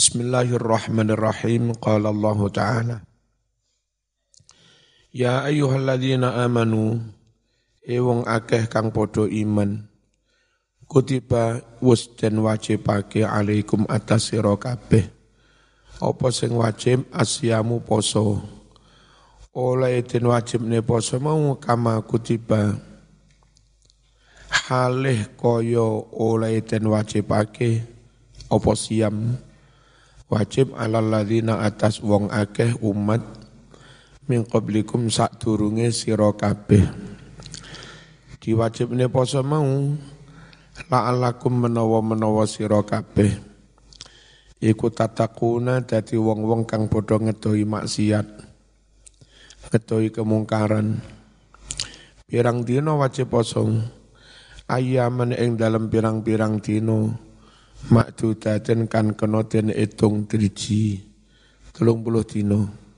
Bismillahirrahmanirrahim. Qala Allah Ta'ala. Ya ayyuhalladzina amanu ewong akeh kang podo iman kutiba wus den wajibake alaikum atas sira kabeh. Apa sing wajib? Asyamu poso. Oleh den wajibne poso mau kama kutiba. Halih kaya oleh den wajibake apa siam wajib alal ladzina atas wong akeh umat min qablikum sak durunge sira kabeh. Diwajibne poso mau la'allakum menawa-menawa sira kabeh. Iku tatakuna dadi wong-wong kang padha ngedohi maksiat ngedohi kemungkaran. Pirang dino wajib poso? Ayaman ing dalam pirang-pirang dino makdudaten kan kena den itung driji telung puluh dino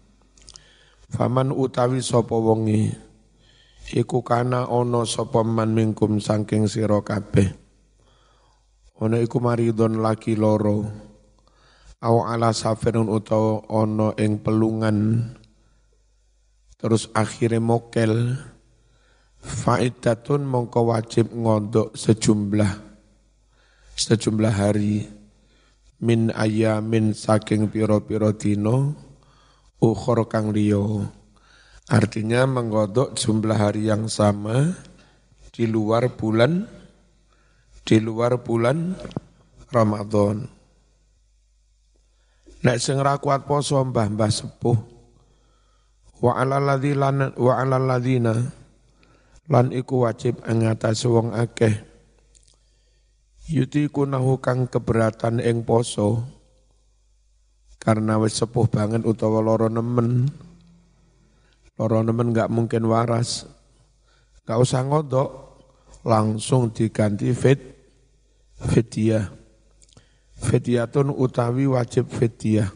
Faman utawi sapa wonge iku kana ana sapa man mingkum saking sira kabeh. Ana iku maridon laki loro. Au ala safirin utawa ana ing pelungan terus akhire mokel faidatun mongko wajib ngondok sejumlah sejumlah hari min ayamin saking piro-piro dino ukhor kang liyo. Artinya menggodok jumlah hari yang sama di luar bulan di luar bulan Ramadan. Nek sing ra kuat poso mbah-mbah sepuh wa alal ladzina wa alal lan iku wajib ing atas wong akeh yutikunahu kang keberatan ing poso. Karena wis sepuh banget utawa loro nemen. Loro nemen nggak mungkin waras. Nggak usah ngodok langsung diganti fit fidyah fidyatun utawi wajib fidyah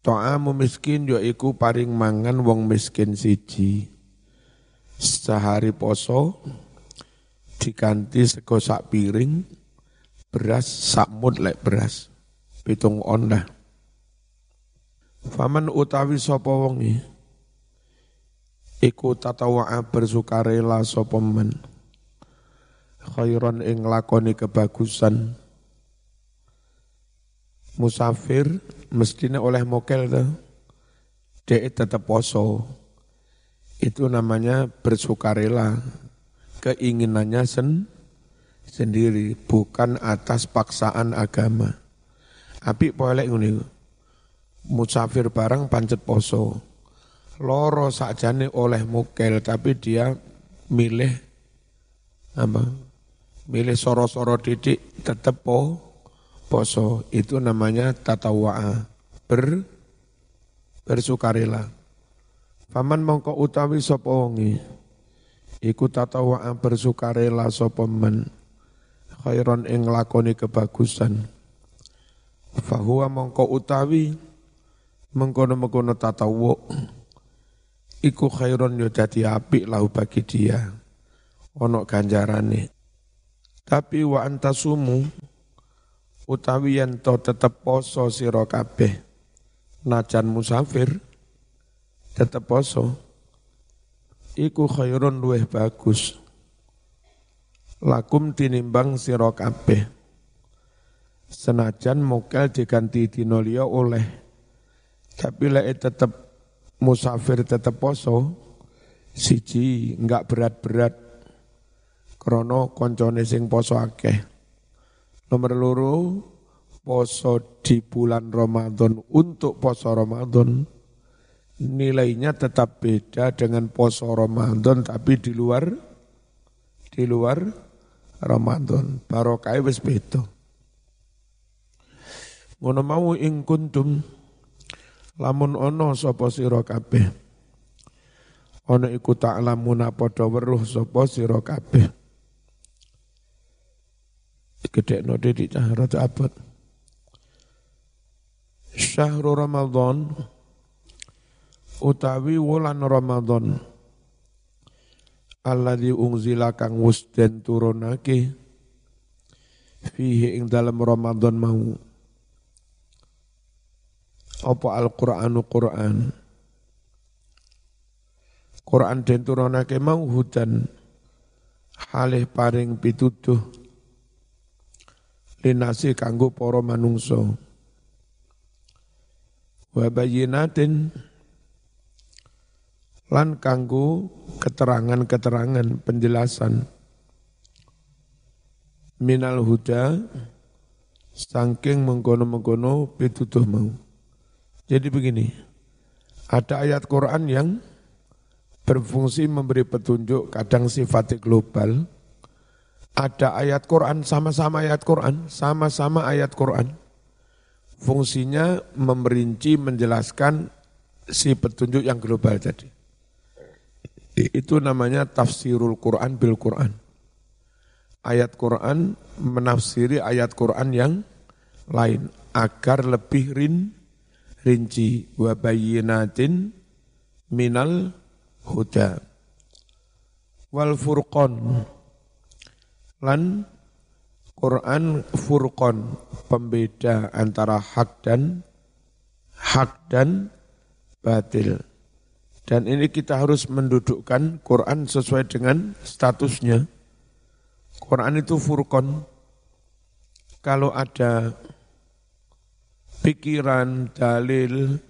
To'amu miskin iku paring mangan wong miskin siji. Sehari poso diganti sego sak piring beras sak mut lek beras. Pitung on dah Faman utawi sapa wonge iku tatawa'a bersukarela sapa men? Khairan ing lakoni kebagusan. Musafir mestinya oleh mokel tuh dia tetap poso. Itu namanya bersukarela keinginannya sen sendiri bukan atas paksaan agama api boleh ngono musafir barang pancet poso. Loro sakjane oleh mukel tapi dia milih apa? Milih soro-soro didik tetep po poso. Itu namanya tatawa'a. Ber bersukarela. Paman mongko utawi sapa iku tatawa'a bersukarela sapa men? Khairon ing lakoni kebagusan. Fahuwa mongko utawi mengkono-mengkono tatawu iku khairon yo dadi apik lahu bagi dia. Ono ganjarane. Tapi wa antasumu utawi yen to tetep poso sira kabeh. Najan musafir tetep poso iku khairun luweh bagus. Lakum tinimbang sira kabeh. Senajan mokel diganti dina oleh. Tapi lek tetap musafir tetap poso, siji enggak berat-berat. Krono koncone sing poso akeh. Nomor loro poso di bulan Ramadan untuk poso Ramadan nilainya tetap beda dengan poso Ramadan tapi di luar di luar Ramadan. Barokah wis beda. Ngono mau ing kuntum lamun ono sapa sira kabeh ana iku ta'lamuna padha weruh sapa sira kabeh gedekno di cahara abad Syahrul Ramadan utawi wulan Ramadan alladzi unzila kang wis den turunake fihi ing dalam Ramadan mau apa Al-Qur'anu Qur'an. Quran den turunake mau hudan halih paring pituduh linasi kanggo para manungsa. Wa bayyinatin lan kanggo keterangan-keterangan penjelasan minal huda Sangking mengkono-mengkono pitutuh mau. Jadi begini, ada ayat Quran yang berfungsi memberi petunjuk kadang sifatnya global. Ada ayat Quran, sama-sama ayat Quran, sama-sama ayat Quran. Fungsinya memerinci, menjelaskan si petunjuk yang global tadi. Itu namanya tafsirul Quran bil Quran. Ayat Quran menafsiri ayat Quran yang lain agar lebih rin rinci. Wa bayyinatin minal huda. Wal furqan. Lan Quran furqan. Pembeda antara hak dan hak dan batil dan ini kita harus mendudukkan Quran sesuai dengan statusnya Quran itu furqan kalau ada pikiran, dalil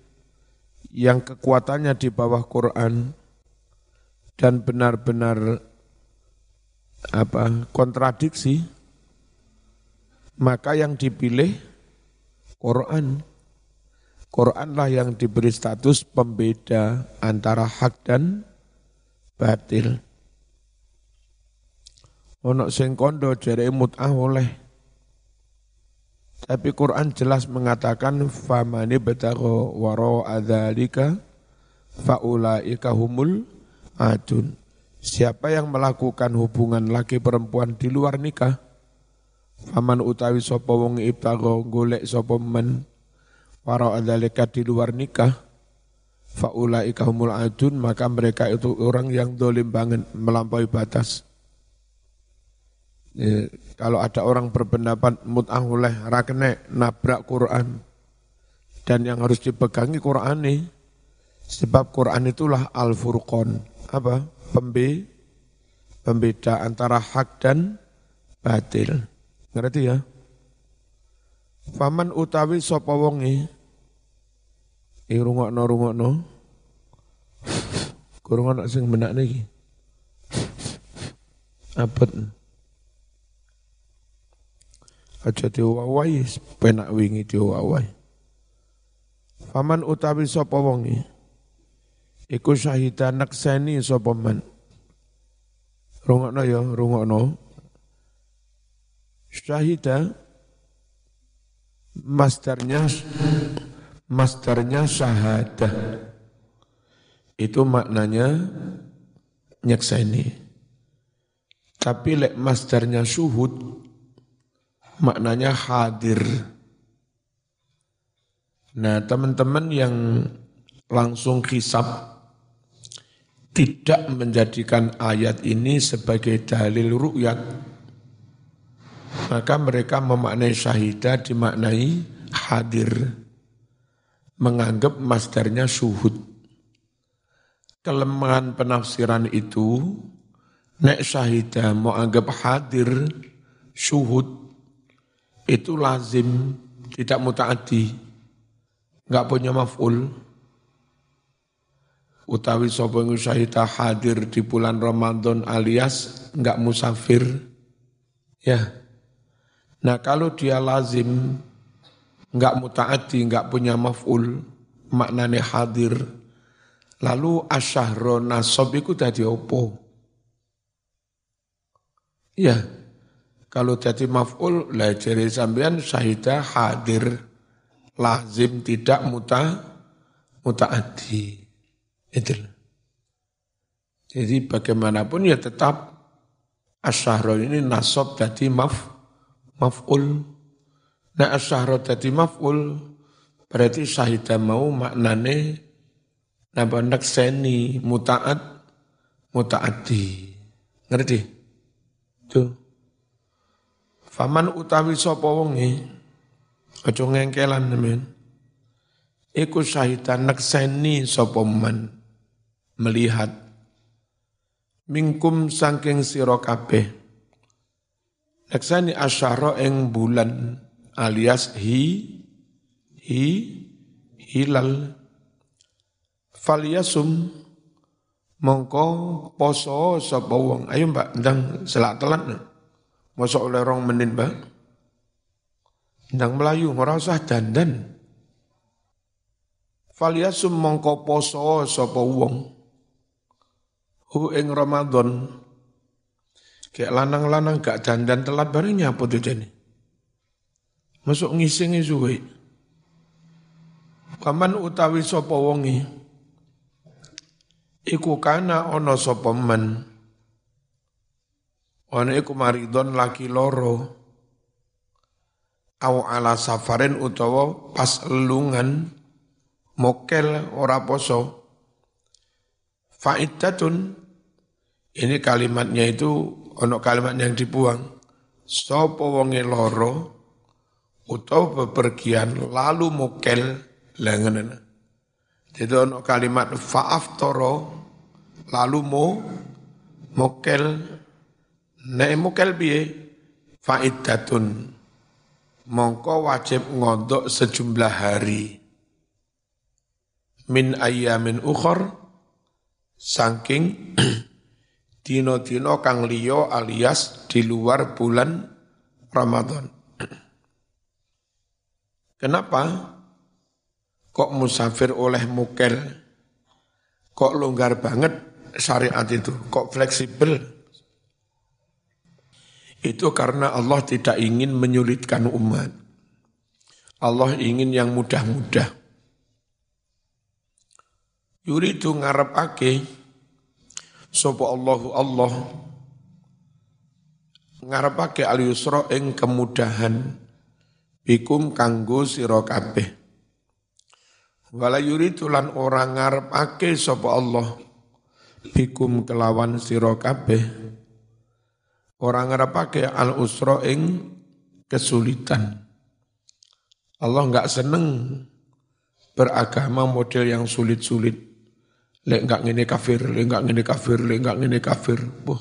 yang kekuatannya di bawah Quran dan benar-benar apa kontradiksi, maka yang dipilih Quran. Quranlah yang diberi status pembeda antara hak dan batil. Ono sing kondo jere mut'ah oleh tapi Quran jelas mengatakan famani betago waro adzalika faulaika humul adun. Siapa yang melakukan hubungan laki perempuan di luar nikah, faman utawi sapa wong golek sapa men waro adzalika di luar nikah, faulaika humul adun, maka mereka itu orang yang dolim banget melampaui batas. Ya, kalau ada orang berpendapat mut'ah oleh rakne nabrak Quran dan yang harus dipegangi Quran ini sebab Quran itulah al-furqan. Apa? Pembe pembeda antara hak dan batil. Ngerti ya Faman utawi sapa wonge? I rungokno rungokno kurang ana sing menak niki. Abet aja diwawai penak wingi diwawai faman utawi sapa wonge? Iku syahida nakseni sapa man? Rungokno ya rungokno. Syahida masternya masternya syahadah. Itu maknanya nyakseni tapi lek masternya syuhud maknanya hadir. Nah, teman-teman yang langsung hisap tidak menjadikan ayat ini sebagai dalil ru'yat, maka mereka memaknai syahidah dimaknai hadir, menganggap masdarnya syuhud. Kelemahan penafsiran itu, nek syahidah mau anggap hadir, syuhud, itu lazim, tidak mutaati, nggak punya maf'ul. Utawi sapa syahida hadir di bulan Ramadan alias nggak musafir. Ya. Nah kalau dia lazim, nggak mutaati, nggak punya maf'ul, maknanya hadir. Lalu asyahro nasob itu tadi opo? Ya, kalau jadi maf'ul, lah jadi sampean syahidah hadir, lazim tidak muta mutaati. Itu. Jadi bagaimanapun ya tetap asyahro ini nasab jadi maf maf'ul. Nah asyahro jadi maf'ul berarti syahidah mau maknane napa nakseni mutaat mutaati. Ngerti? Tuh. Faman utawi sapa wonge aja ngengkelan men. iku syahidan nekseni sapa man melihat mingkum saking sira kabeh nekseni asyara ing bulan alias hi hi hilal. Falyasum mongko poso sapa wong. Ayo mbak ndang selak telat mosok oleh rong menit mbak. Ndang melayu ora usah dandan. Falyasum mongko poso sapa wong. Hu ing Ramadan kayak lanang-lanang gak dandan telat bareng nyapu tuh jane. Masuk ngising suwe. Paman utawi sapa wonge iku kana ana sapa men? Ana iku maridon laki loro. Au ala safarin utawa pas lungan mokel ora poso. Faidatun ini kalimatnya itu ono kalimat yang dibuang. Sopo wonge loro utawa bepergian lalu mokel lengan. Jadi ono kalimat faaf toro lalu mo mokel nek mokel biye faidatun mongko wajib ngodok sejumlah hari min ayamin ukhor saking dino-dino kang liyo alias di luar bulan Ramadan. Kenapa kok musafir oleh mukel? Kok longgar banget syariat itu? Kok fleksibel? Itu karena Allah tidak ingin menyulitkan umat. Allah ingin yang mudah-mudah. Yuridu ake sapa Allahu Allah ake al yusra ing kemudahan bikum kanggo sira kabeh. Wala yuridu lan ora ake sapa Allah bikum kelawan sira kabeh. Ora ake al usra ing kesulitan. Allah enggak seneng beragama model yang sulit-sulit. Lek enggak ngene kafir, lek enggak ngene kafir, lek enggak ngene kafir. Boh.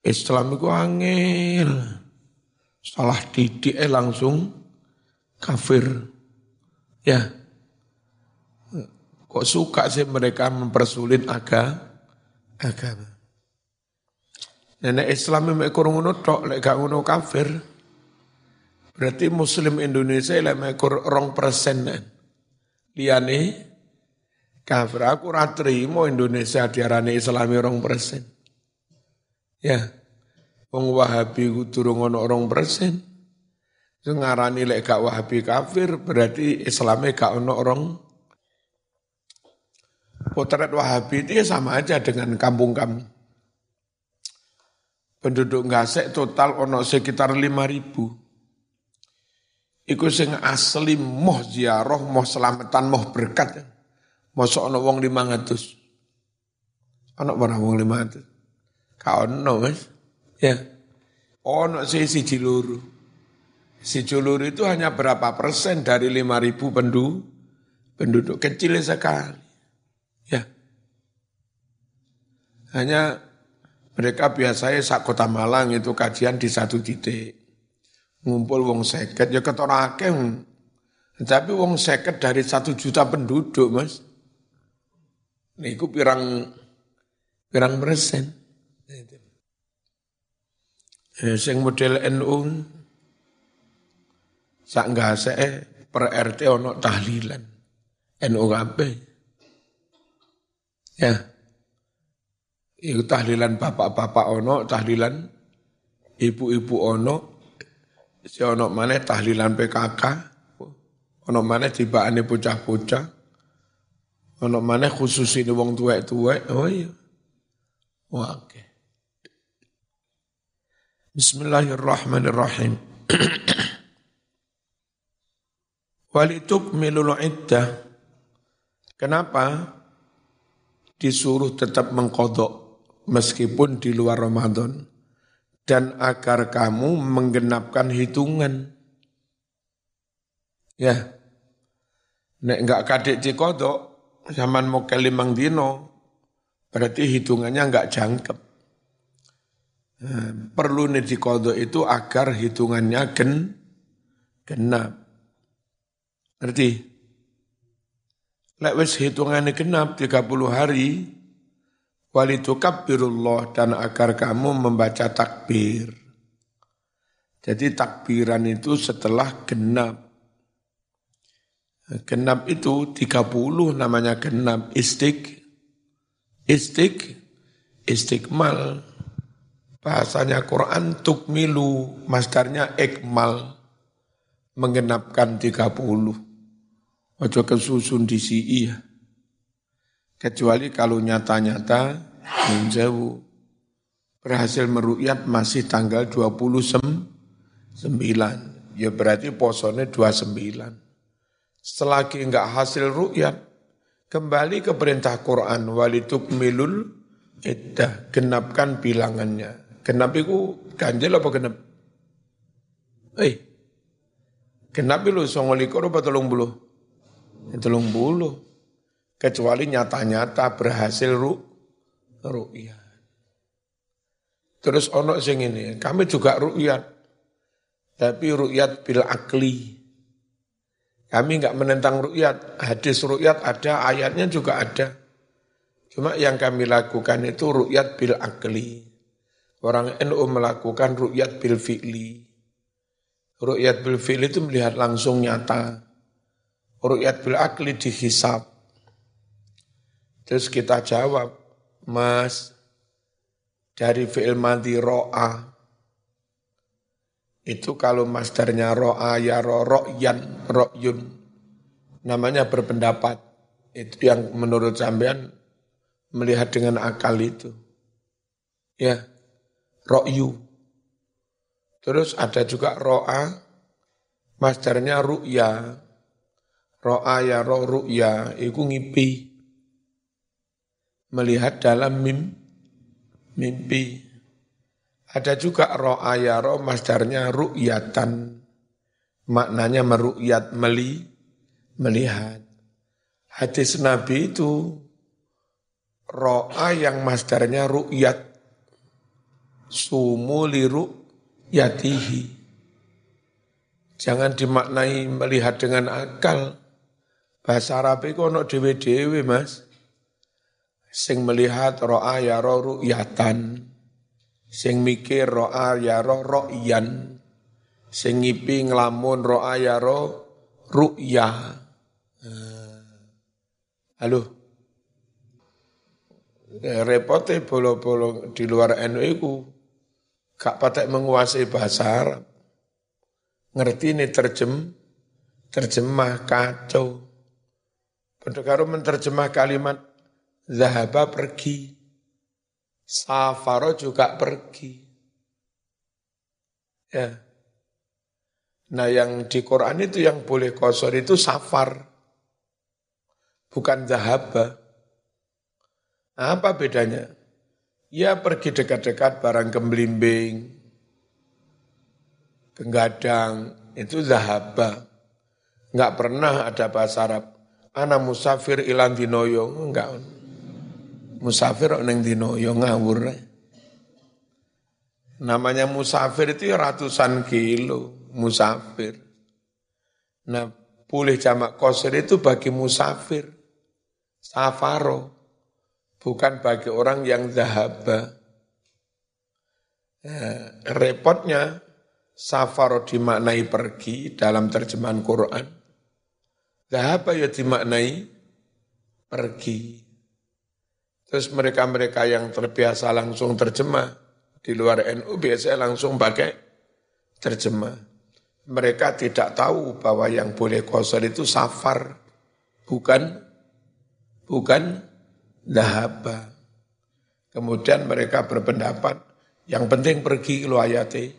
Islam itu angel. Salah didik eh langsung kafir. Ya. Kok suka sih mereka mempersulit aga, agama. Nenek Islam yang kurang ngono tok, lek gak ngono kafir. Berarti Muslim Indonesia lek ekor rong persen. Liane Kafir aku ora trimo Indonesia diarani Islami rong persen. Ya. Wong Wahabi ku durung ono rong persen. Sing ngarani lek gak Wahabi kafir berarti Islame gak ono rong Potret Wahabi itu ya sama aja dengan kampung kamu. Penduduk Gasek total ono sekitar lima ribu. Iku sing asli moh ziarah, moh selamatan, moh berkat. Mosok ana wong 500. Ana ora wong 500. Ka ono, Mas. Ya. Ono sih siji loro. Siji loro itu hanya berapa persen dari 5000 penduduk penduduk kecil sekali. Ya. Hanya mereka biasanya sak kota Malang itu kajian di satu titik. Ngumpul wong seket, ya ketora akeh. Tapi wong seket dari satu juta penduduk, mas. Niku pirang pirang persen. Eh, sing model NU sak ngase per RT ono tahlilan. NU kabeh. Ya. Iku tahlilan bapak-bapak ono, tahlilan ibu-ibu ono, si ono mana tahlilan PKK, ono mana tibane bocah-bocah, Ono mana khusus ini wong tuwek-tuwek, oh iya. Wah. Bismillahirrahmanirrahim. Walituk milul iddah. Kenapa disuruh tetap mengkodok meskipun di luar Ramadan? Dan agar kamu menggenapkan hitungan. Ya, Nek enggak kadek cikodok, zaman mau limang dino, berarti hitungannya enggak jangkep. Eh, perlu nih dikodok itu agar hitungannya gen, genap. Ngerti? Lek wis hitungannya genap 30 hari, walitukabirullah dan agar kamu membaca takbir. Jadi takbiran itu setelah genap. Genap itu 30 namanya genap. Istik. Istik. Istiqmal bahasanya Quran tukmilu. Masdarnya ikmal. Menggenapkan 30 ojo kesusun di si ya. Kecuali kalau nyata-nyata menjauh berhasil merukyat masih tanggal 29 ya berarti posone 29 Selagi enggak hasil ru'yat, kembali ke perintah Quran walituk milul iddah, genapkan bilangannya. Genap itu ganjil apa genap? Eh, genap itu songolikur apa tolong bulu? Ya, tolong bulu. Kecuali nyata-nyata berhasil ru, ru'yat. Terus ono sing ini, kami juga ru'yat. Tapi ru'yat bil akli kami enggak menentang rukyat. Hadis rukyat ada, ayatnya juga ada. Cuma yang kami lakukan itu rukyat bil akli. Orang NU melakukan rukyat bil fi'li. Rukyat bil fi'li itu melihat langsung nyata. Rukyat bil akli dihisap. Terus kita jawab, Mas, dari fi'il mati ro'a, itu kalau masdarnya ro'a ya ro ro'yan ro'yun. Namanya berpendapat. Itu yang menurut sampean melihat dengan akal itu. Ya ro'yu. Terus ada juga ro'a masdarnya ru'ya. Ro'a ya ro ru'ya itu ngipi melihat dalam mim, mimpi ada juga ro'a ya ro masdarnya ru'yatan. Maknanya meru'yat, meli, melihat. Hadis Nabi itu ro'a yang masdarnya ru'yat. Sumu li ru'yatihi. Jangan dimaknai melihat dengan akal. Bahasa Arab itu ono dewe-dewe mas. Sing melihat ro'a ya ro ru'yatan Sing mikir ro'a ya ro ro'yan. Sing ngipi ngelamun ro'a ya ro ru'ya. Halo. Eh, repote bolo-bolo di luar NU itu gak patek menguasai bahasa Arab. Ngerti ini terjem, terjemah kacau. Pendekaro menerjemah kalimat zahaba pergi. Safaro juga pergi. Ya. Nah yang di Quran itu yang boleh kosor itu safar. Bukan zahaba. Apa bedanya? Ya pergi dekat-dekat barang kembelimbing, kegadang, itu zahaba. Enggak pernah ada bahasa Arab. Ana musafir ilan dinoyo, enggak musafir neng dino yo ngawur. Namanya musafir itu ya ratusan kilo musafir. Nah, pulih jamak kosir itu bagi musafir. Safaro. Bukan bagi orang yang zahaba. Nah, repotnya safaro dimaknai pergi dalam terjemahan Quran. Zahaba ya dimaknai pergi. Terus mereka-mereka yang terbiasa langsung terjemah di luar NU biasanya langsung pakai terjemah. Mereka tidak tahu bahwa yang boleh kosor itu safar, bukan bukan dahaba. Kemudian mereka berpendapat yang penting pergi lo ayate.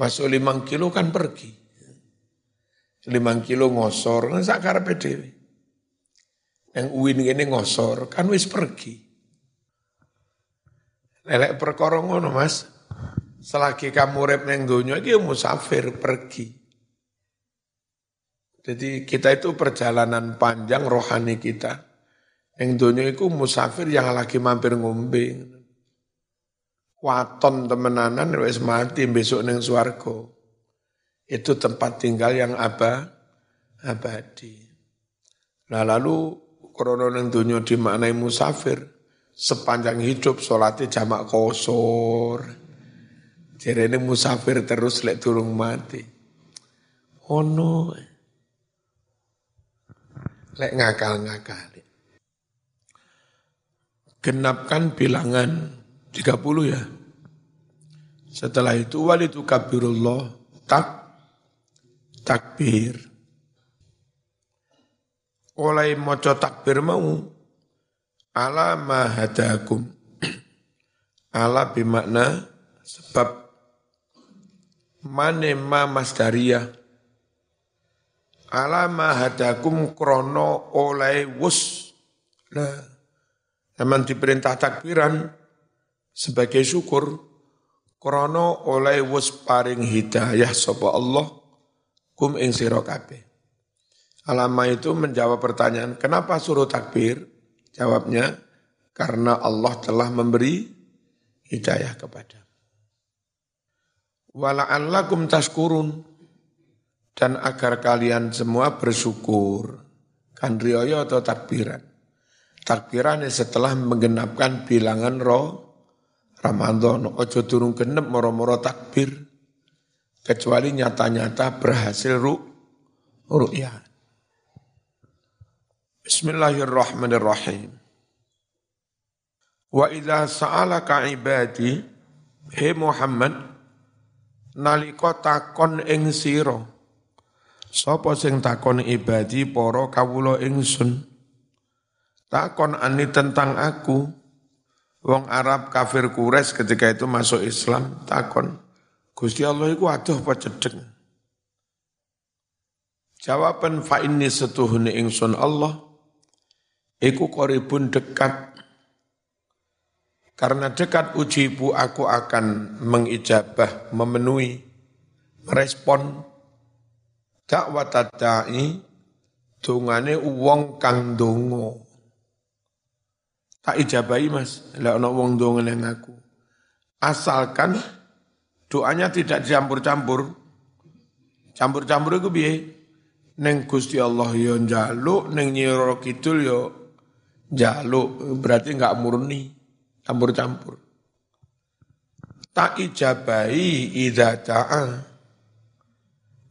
Masuk limang kilo kan pergi. Limang kilo ngosor, sakar PDW. Yang uwin ini ngosor, kan wis pergi. Lelek perkara ngono Mas. Selagi kamu rep neng donya iki ya musafir pergi. Jadi kita itu perjalanan panjang rohani kita. Yang dunia itu musafir yang lagi mampir ngombe. Waton temenanan wis mati besok neng swargo. Itu tempat tinggal yang apa? Abadi. Nah lalu krono neng dunia dimaknai musafir. Sepanjang hidup sholatnya jamak kosor. Jadi ini musafir terus lek turung mati. Oh no lek ngakal-ngakal. Genapkan bilangan 30 ya. Setelah itu walitu kabirullah tak takbir. Oleh moco takbir mau ala mahadakum. ala bimakna sebab mane ma masdariyah alama hadakum krono oleh wus. Nah, zaman diperintah takbiran sebagai syukur krono oleh wus paring hidayah sapa Allah kum ing sira kabeh. Alama itu menjawab pertanyaan, kenapa suruh takbir? Jawabnya, karena Allah telah memberi hidayah kepada. Wala'allakum taskurun dan agar kalian semua bersyukur. Kan rioyo atau takbiran. Takbiran setelah menggenapkan bilangan roh Ramadan. Ojo turun genep moro-moro takbir. Kecuali nyata-nyata berhasil ru ru'yah. Bismillahirrahmanirrahim. Wa idza sa'alaka ibadi, he Muhammad, nalika takon ing sira Sopo sing takon ibadi para kawula ingsun. Takon ani tentang aku. Wong Arab kafir kures ketika itu masuk Islam takon. Gusti Allah iku aduh apa cedek. Jawaban fa inni setuhune ingsun Allah iku koribun dekat karena dekat ujibu aku akan mengijabah, memenuhi, merespon dakwat da'i dungane wong kang dongo. Tak ijabahi Mas, lek ana wong dongo nang aku. Asalkan doanya tidak dicampur-campur. Campur-campur itu piye? Neng Gusti Allah yo njaluk, neng Nyiro Kidul yo njaluk, berarti enggak murni, campur-campur. Tak ijabahi idza ta'a.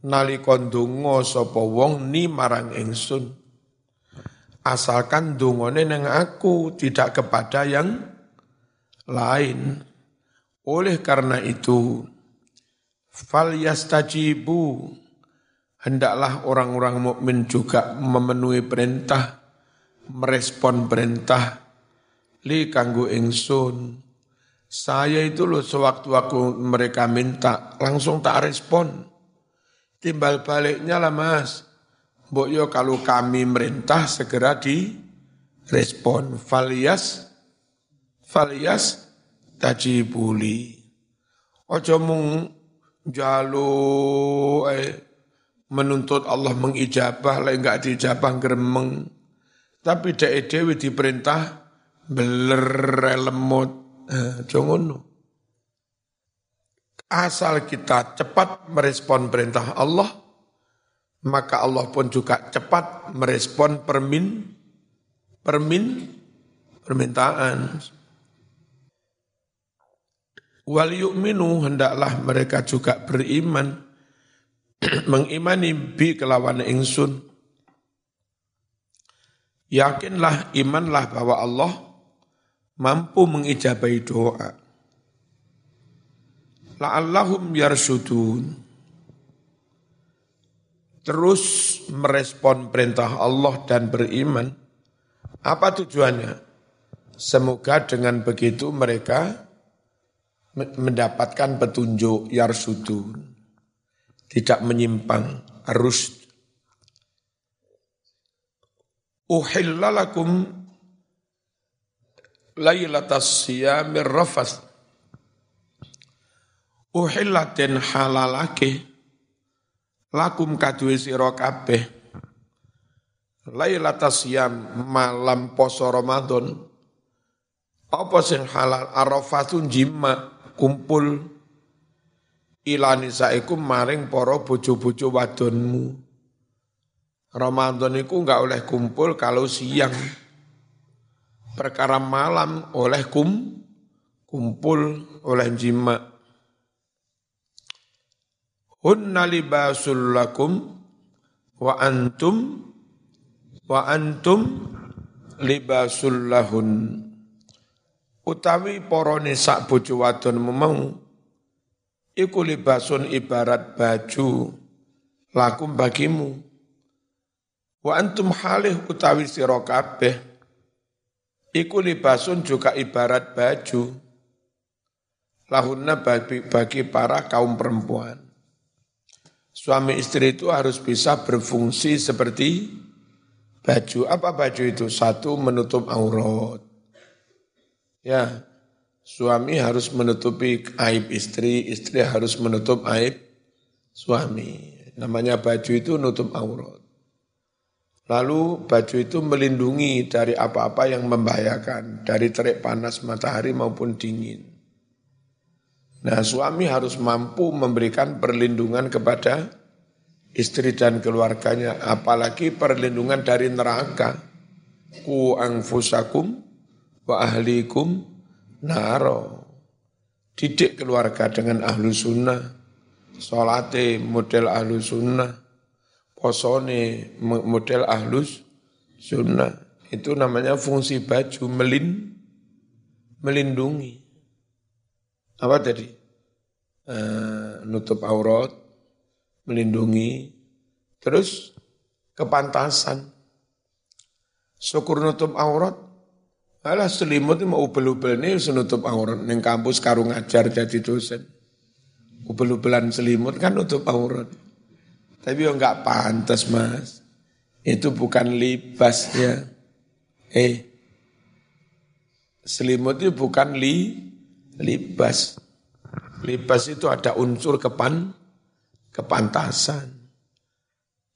Nalika ndonga sapa wong ni marang ingsun. Asalkan dungane nang aku tidak kepada yang lain. Oleh karena itu fal yastajibu. Hendaklah orang-orang mukmin juga memenuhi perintah merespon perintah li kanggo ingsun saya itu loh sewaktu aku mereka minta langsung tak respon Timbal baliknya lah mas. Mbok yo kalau kami merintah segera di respon. Falias, falias tajibuli. Ojo mung jalu eh, menuntut Allah mengijabah, lah enggak dijabah gremeng. Tapi dek dewi diperintah beler lemot. Eh, jangan Asal kita cepat merespon perintah Allah, maka Allah pun juga cepat merespon permin, permin, permintaan. Wal yu'minu hendaklah mereka juga beriman, mengimani bi kelawan ingsun. Yakinlah, imanlah bahwa Allah mampu mengijabai doa la'allahum yarsudun. Terus merespon perintah Allah dan beriman. Apa tujuannya? Semoga dengan begitu mereka mendapatkan petunjuk yarsudun. Tidak menyimpang, arus. Uhillalakum laylatas siyamir rafas. Uhillat den halalake lakum kaduwe sira kabeh. Lailatul Siyam malam poso Ramadan. Apa sing halal? Arafatun jima kumpul. Ilani saikum maring para bojo-bojo wadonmu. Ramadan itu enggak oleh kumpul kalau siang. Perkara malam oleh kum kumpul oleh jima. Hunna libasul lakum wa antum wa antum libasul lahun. Utawi para nisa bojo wadon memang Iku libasun ibarat baju lakum bagimu. Wa antum halih utawi sira kabeh. Iku libasun juga ibarat baju. Lahunna bagi, bagi para kaum perempuan. Suami istri itu harus bisa berfungsi seperti baju. Apa baju itu? Satu menutup aurat. Ya, Suami harus menutupi aib istri, istri harus menutup aib suami. Namanya baju itu nutup aurat. Lalu baju itu melindungi dari apa-apa yang membahayakan, dari terik panas matahari maupun dingin. Nah suami harus mampu memberikan perlindungan kepada istri dan keluarganya, apalagi perlindungan dari neraka. Ku angfusakum wa ahlikum naro. Didik keluarga dengan ahlu sunnah, solate model ahlu sunnah, posone model ahlus sunnah. Itu namanya fungsi baju melin, melindungi. Apa tadi? E, nutup aurat, melindungi, terus kepantasan. Syukur nutup aurat, Alah selimut mau ubel-ubel ini senutup aurat. Neng kampus karung ngajar jadi dosen. Ubel-ubelan selimut kan nutup aurat. Tapi yang enggak pantas mas. Itu bukan libas ya. Eh, selimut itu bukan li, libas. Libas itu ada unsur kepan, kepantasan.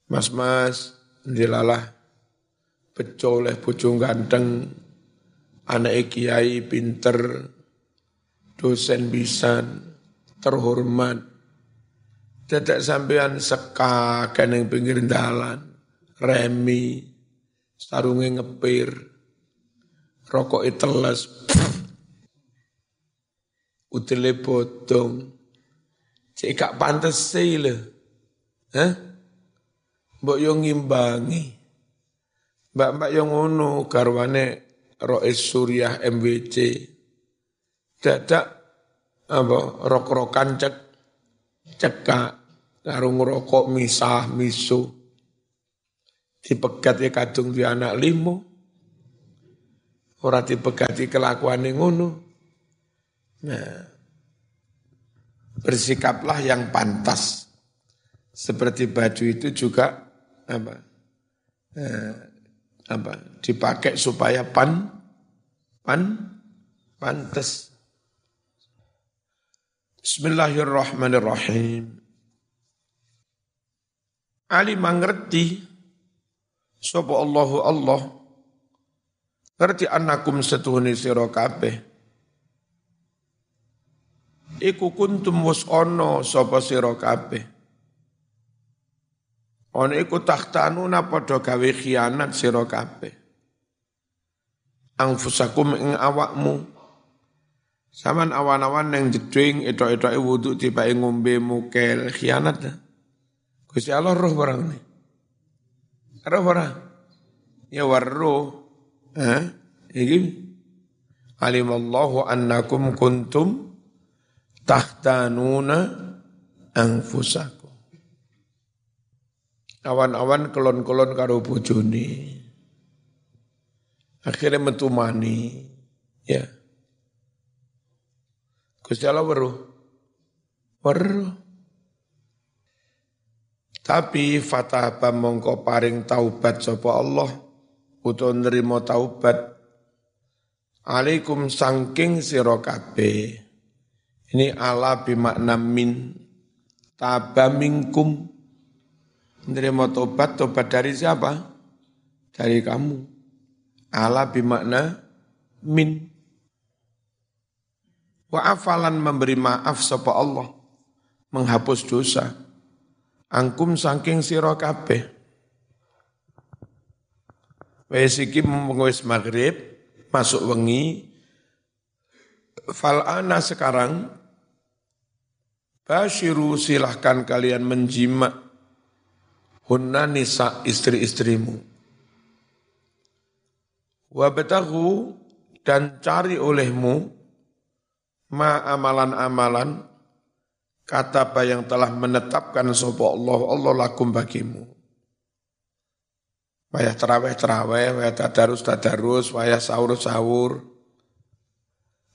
Mas-mas, dilalah becoleh bujung ganteng, anak kiai pinter, dosen bisa, terhormat. Tidak sampean seka yang pinggir dalan, remi, sarungnya ngepir, rokok teles, utile potong. Cek gak pantes sih lho. Hah? Mbok yo ngimbangi. Mbak-mbak yang ngono garwane Rois Suriah MWC, dadak apa rok-rokan cek cekak karo ngerokok misah misu. Dipegat ya kadung di anak limo ora dipegati kelakuan ngono. Nah bersikaplah yang pantas. Seperti baju itu juga apa eh, apa dipakai supaya pan pan pantas. Bismillahirrahmanirrahim. Ali mengerti sapa Allahu Allah ngerti anakum setuhuni sira kabeh iku kuntum was ono sapa sira kabeh Ono iku tahtanuna padha gawe khianat sira kabeh. Angfusakum ing awakmu. Saman awan-awan yang jeding etok-etoke wudu tiba ngombe mukel khianat. Gusti Allah roh barang ini. Roh barang. Ya warro. Eh? Iki alimallahu annakum kuntum tahtanuna angfusakum. Awan-awan kelon-kelon karo bojone. Akhirnya metu mani. Ya. Gusti Allah weruh. Weruh. Tapi fatah mongko paring taubat sapa Allah utawa nrimo taubat alaikum sangking sira kabeh. Ini ala bimakna min tabamingkum Menerima tobat, tobat dari siapa? dari kamu. Ala bimakna min. Wa afalan memberi maaf sapa Allah. Menghapus dosa. Angkum saking sira kabeh. Wes iki wis maghrib, masuk wengi. Fal'ana sekarang Bashiru silahkan kalian menjima Hunna nisa istri-istrimu Wabtahu dan cari olehmu ma amalan-amalan kata yang telah menetapkan sapa Allah Allah lakum bagimu. Wayah terawih terawih wayah tadarus tadarus wayah sahur sahur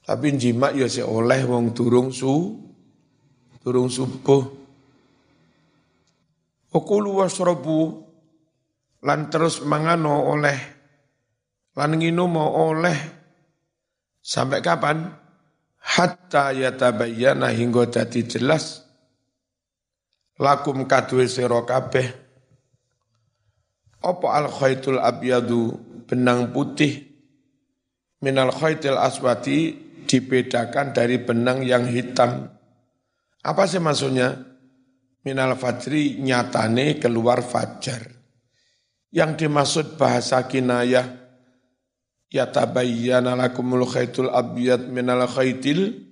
tapi jima ya si oleh wong durung su durung subuh. Okulu wasrobu lan terus mangano oleh lan nginu mau oleh. Sampai kapan? Hatta yatabayyana hingga dadi jelas. Lakum kadue sira kabeh. Apa al khaitul abyadu benang putih? Minal khaitil aswati dibedakan dari benang yang hitam. Apa sih maksudnya? Minal fajri nyatane keluar fajar. Yang dimaksud bahasa kinayah yatabayyana lakumul khaitul abyad minal khaitil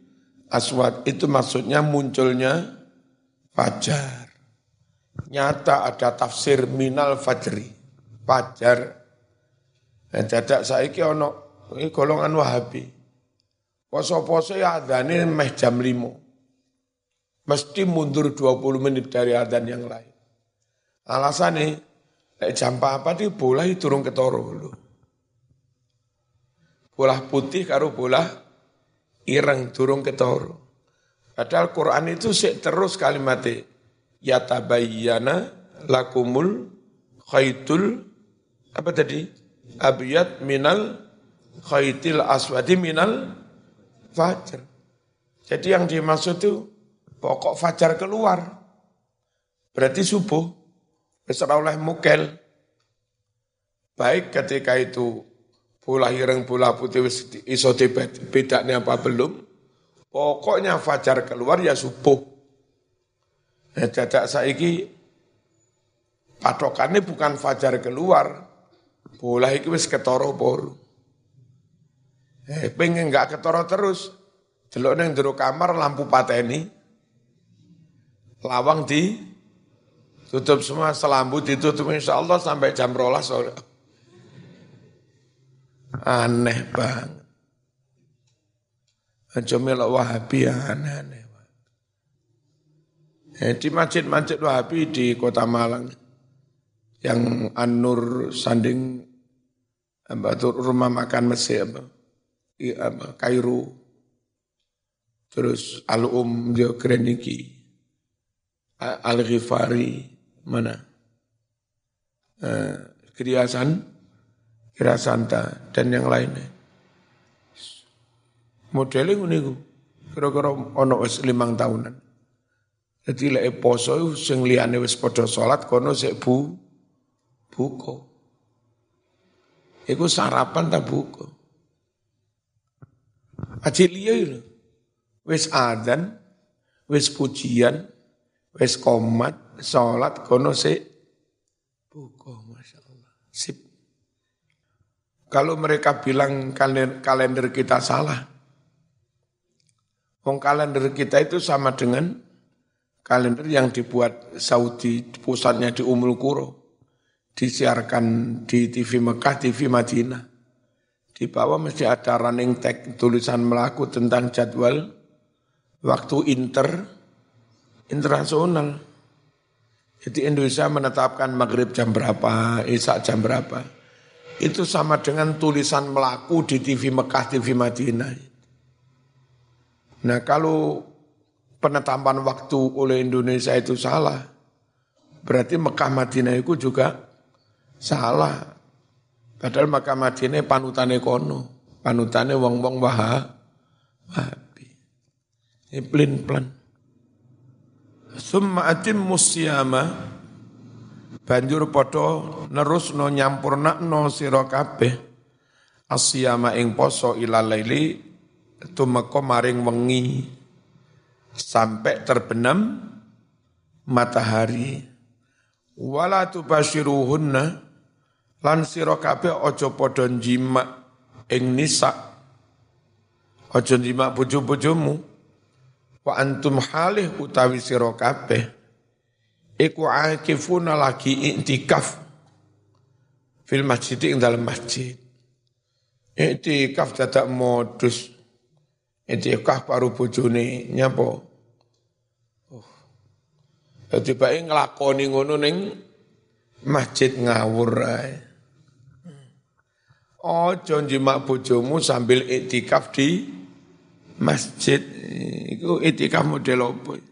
aswad itu maksudnya munculnya fajar. Nyata ada tafsir minal fajri. Fajar. Nah, dadak saiki ono ini golongan Wahabi. Poso-poso ya adane meh jam limo. Mesti mundur 20 menit dari adan yang lain. Alasannya, jam apa di boleh turun ke toro loh bolah putih karo bolah ireng durung ketoro. Padahal Quran itu sik terus kalimatnya yatabayyana lakumul khaitul apa tadi? Abiyat minal khaitil aswadi minal fajar. Jadi yang dimaksud itu pokok fajar keluar. Berarti subuh. Besar oleh mukel. Baik ketika itu bola ireng bola putih iso bedanya apa belum? Pokoknya fajar keluar ya subuh. Nah dadak saiki patokannya bukan fajar keluar. Bola iki wis ketoro por eh pengen nggak ketoro terus? Delok neng jero kamar lampu pateni. Lawang di tutup semua selambu ditutup insya Allah sampai jam rolas sore Aneh banget. Aja melok Wahabi ya aneh-aneh. Eh, di masjid-masjid Wahabi di kota Malang, yang An-Nur Sanding, apa, rumah makan Mesir, apa, apa, Kairo, terus Al-Um Geokreniki, Al-Ghifari, mana? Eh, Kriasan, Kira Santa dan yang lainnya. Modelnya ini kira-kira ono wis limang tahunan. Jadi lek poso sing liyane wis padha salat kono sik bu buka. Iku sarapan tak buka. Aji liya. Wis adzan, wis pujian, wis komat, salat kono sik buka masyaallah. Sip. Kalau mereka bilang kalender kita salah, Wong kalender kita itu sama dengan kalender yang dibuat Saudi, pusatnya di Umul Kuro, disiarkan di TV Mekah, TV Madinah. Di bawah mesti ada running tag tulisan melaku tentang jadwal waktu inter internasional. Jadi Indonesia menetapkan maghrib jam berapa, isak jam berapa itu sama dengan tulisan melaku di TV Mekah, TV Madinah. Nah kalau penetapan waktu oleh Indonesia itu salah, berarti Mekah Madinah itu juga salah. Padahal Mekah Madinah panutane kono, panutane wong-wong wahabi. Ini pelin-pelan. Summa atim musyama, banjur padha nerusno nyampurnakno sira kabeh. Asyama ing poso ila laili tumeka maring wengi. Sampai terbenam matahari. Wala tubashiruhunna lan sira kabeh aja padha jima ing nisa aja jima bojo-bojomu. Wa antum halih utawi sira kabeh iku akifuna lagi iktikaf fil masjid ing dalam masjid iktikaf dadak modus iktikaf paru bojone nyapa Dadi bae nglakoni ngono ning masjid ngawur ae. Ojo njimak bojomu sambil iktikaf di masjid. Iku iktikaf model apa?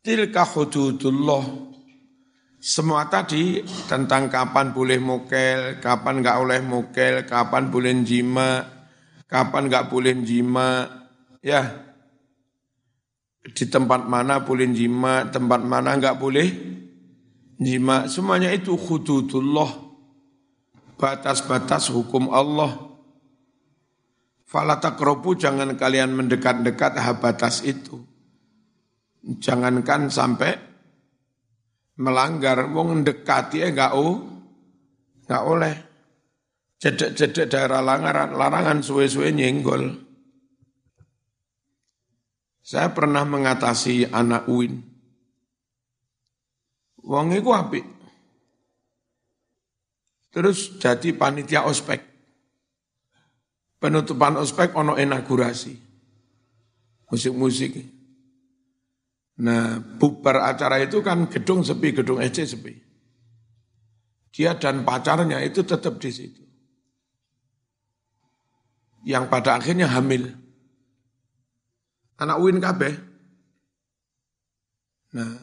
Tilka hududullah. Semua tadi tentang kapan boleh mukel, kapan nggak boleh mukel, kapan boleh jima, kapan nggak boleh jima, ya di tempat mana boleh jima, tempat mana enggak boleh jima. Semuanya itu hududullah. Batas-batas hukum Allah. Falatakrobu jangan kalian mendekat-dekat batas itu. Jangankan sampai melanggar. Wong dekati ya enggak oh, enggak oleh. Cedek-cedek daerah larangan, larangan suwe-suwe nyenggol. Saya pernah mengatasi anak UIN. Wong iku apik. Terus jadi panitia ospek. Penutupan ospek ono inaugurasi. Musik-musik. Nah, bubar acara itu kan gedung sepi, gedung EC sepi. Dia dan pacarnya itu tetap di situ. Yang pada akhirnya hamil. Anak UIN kabeh. Nah,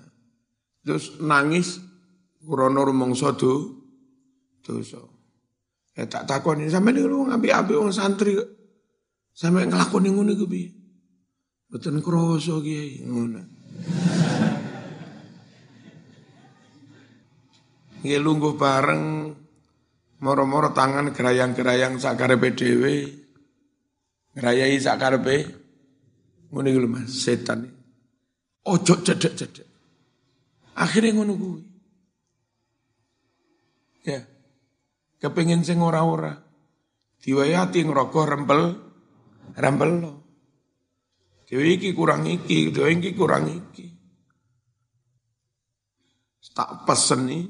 terus nangis kurono rumangsa do dosa. Ya tak takoni sampe niku ngapi-api wong santri. Sampe nglakoni ngono iku piye? Mboten krasa Kiai ngono. Nggih bareng moro-moro tangan gerayang-gerayang sakarepe dhewe. Ngrayai sakarepe Ngono iku Mas, setan. Ojo cedek-cedek. Akhirnya ngono kuwi. Ya. Kepengin sing ora-ora. Diwayati ngrokok rempel rempel lo. Dewe iki kurang iki, dewe iki kurang iki. Tak pesen nih,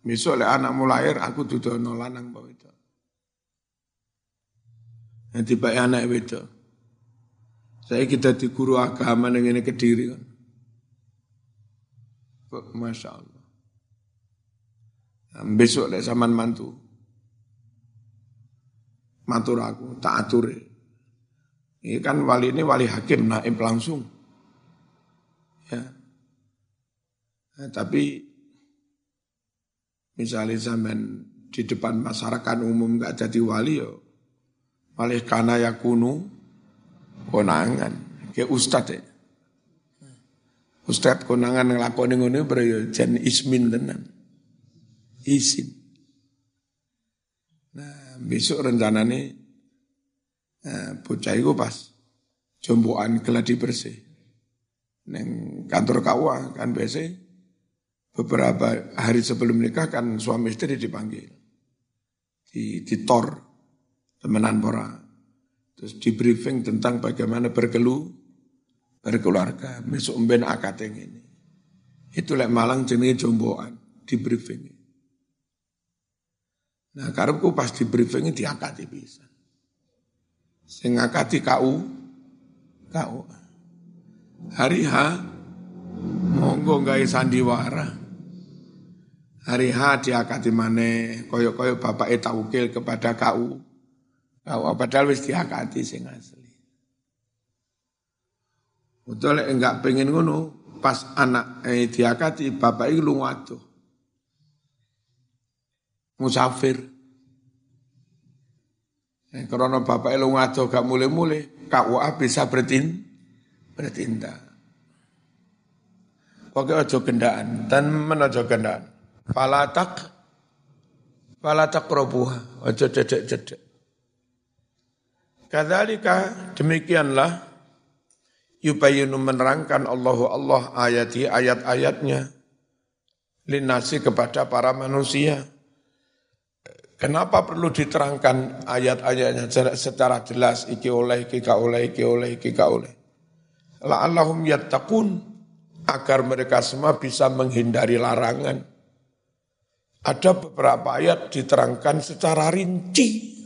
besok oleh anakmu lahir aku dudono lanang bawa itu. Nanti baik anak itu. Saya kita di guru agama ini kediri kan. Masya Allah. Nah, besok lek zaman mantu. Matur aku, tak atur. Ini kan wali ini wali hakim naib langsung. Ya. Nah, tapi misalnya zaman di depan masyarakat umum nggak jadi wali yo, wali karena ya kuno, konangan kayak ustad ya. Ustad konangan ngelakoni ngono bro jan ismin tenan. Isin. Nah, besok rencana nah, bocah itu pas jomboan geladi bersih. Neng kantor KUA kan biasa beberapa hari sebelum nikah kan suami istri dipanggil. Di, di tor temenan pora Terus di briefing tentang bagaimana berkelu, berkeluarga. Besok mben akad yang ini. Itu lek malang jenis jomboan di briefing. Nah karepku pas di briefing diakati bisa. Sing ngakati KU, KU. Hari H, monggo gawe sandiwara. Hari H diakati mana, koyok-koyok bapak ukil kepada KU Kau padahal wis diakati sing asli. Betul enggak pengen ngono, pas anak eh, diakati bapak itu lunga. Musafir. Eh, karena bapak lunga tuh gak mulai-mulai, KUA bisa bertin, bertindak. Pokoknya ojo gendaan, dan menajo gendaan. Falatak, falatak robuha, ojo dedek-dedek. Kadzalika demikianlah yubayinu menerangkan Allahu Allah ayati ayat-ayatnya linasi kepada para manusia. Kenapa perlu diterangkan ayat-ayatnya secara jelas iki oleh iki ka oleh iki oleh iki ka oleh. La'allahum yattaqun agar mereka semua bisa menghindari larangan. Ada beberapa ayat diterangkan secara rinci.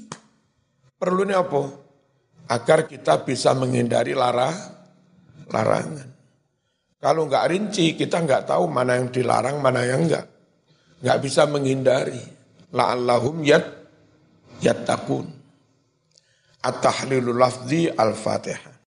Perlunya apa? agar kita bisa menghindari lara, larangan. Kalau nggak rinci, kita nggak tahu mana yang dilarang, mana yang enggak. Nggak bisa menghindari. La'allahum yat yattaqun. At-tahlilul lafzi al-fatihah.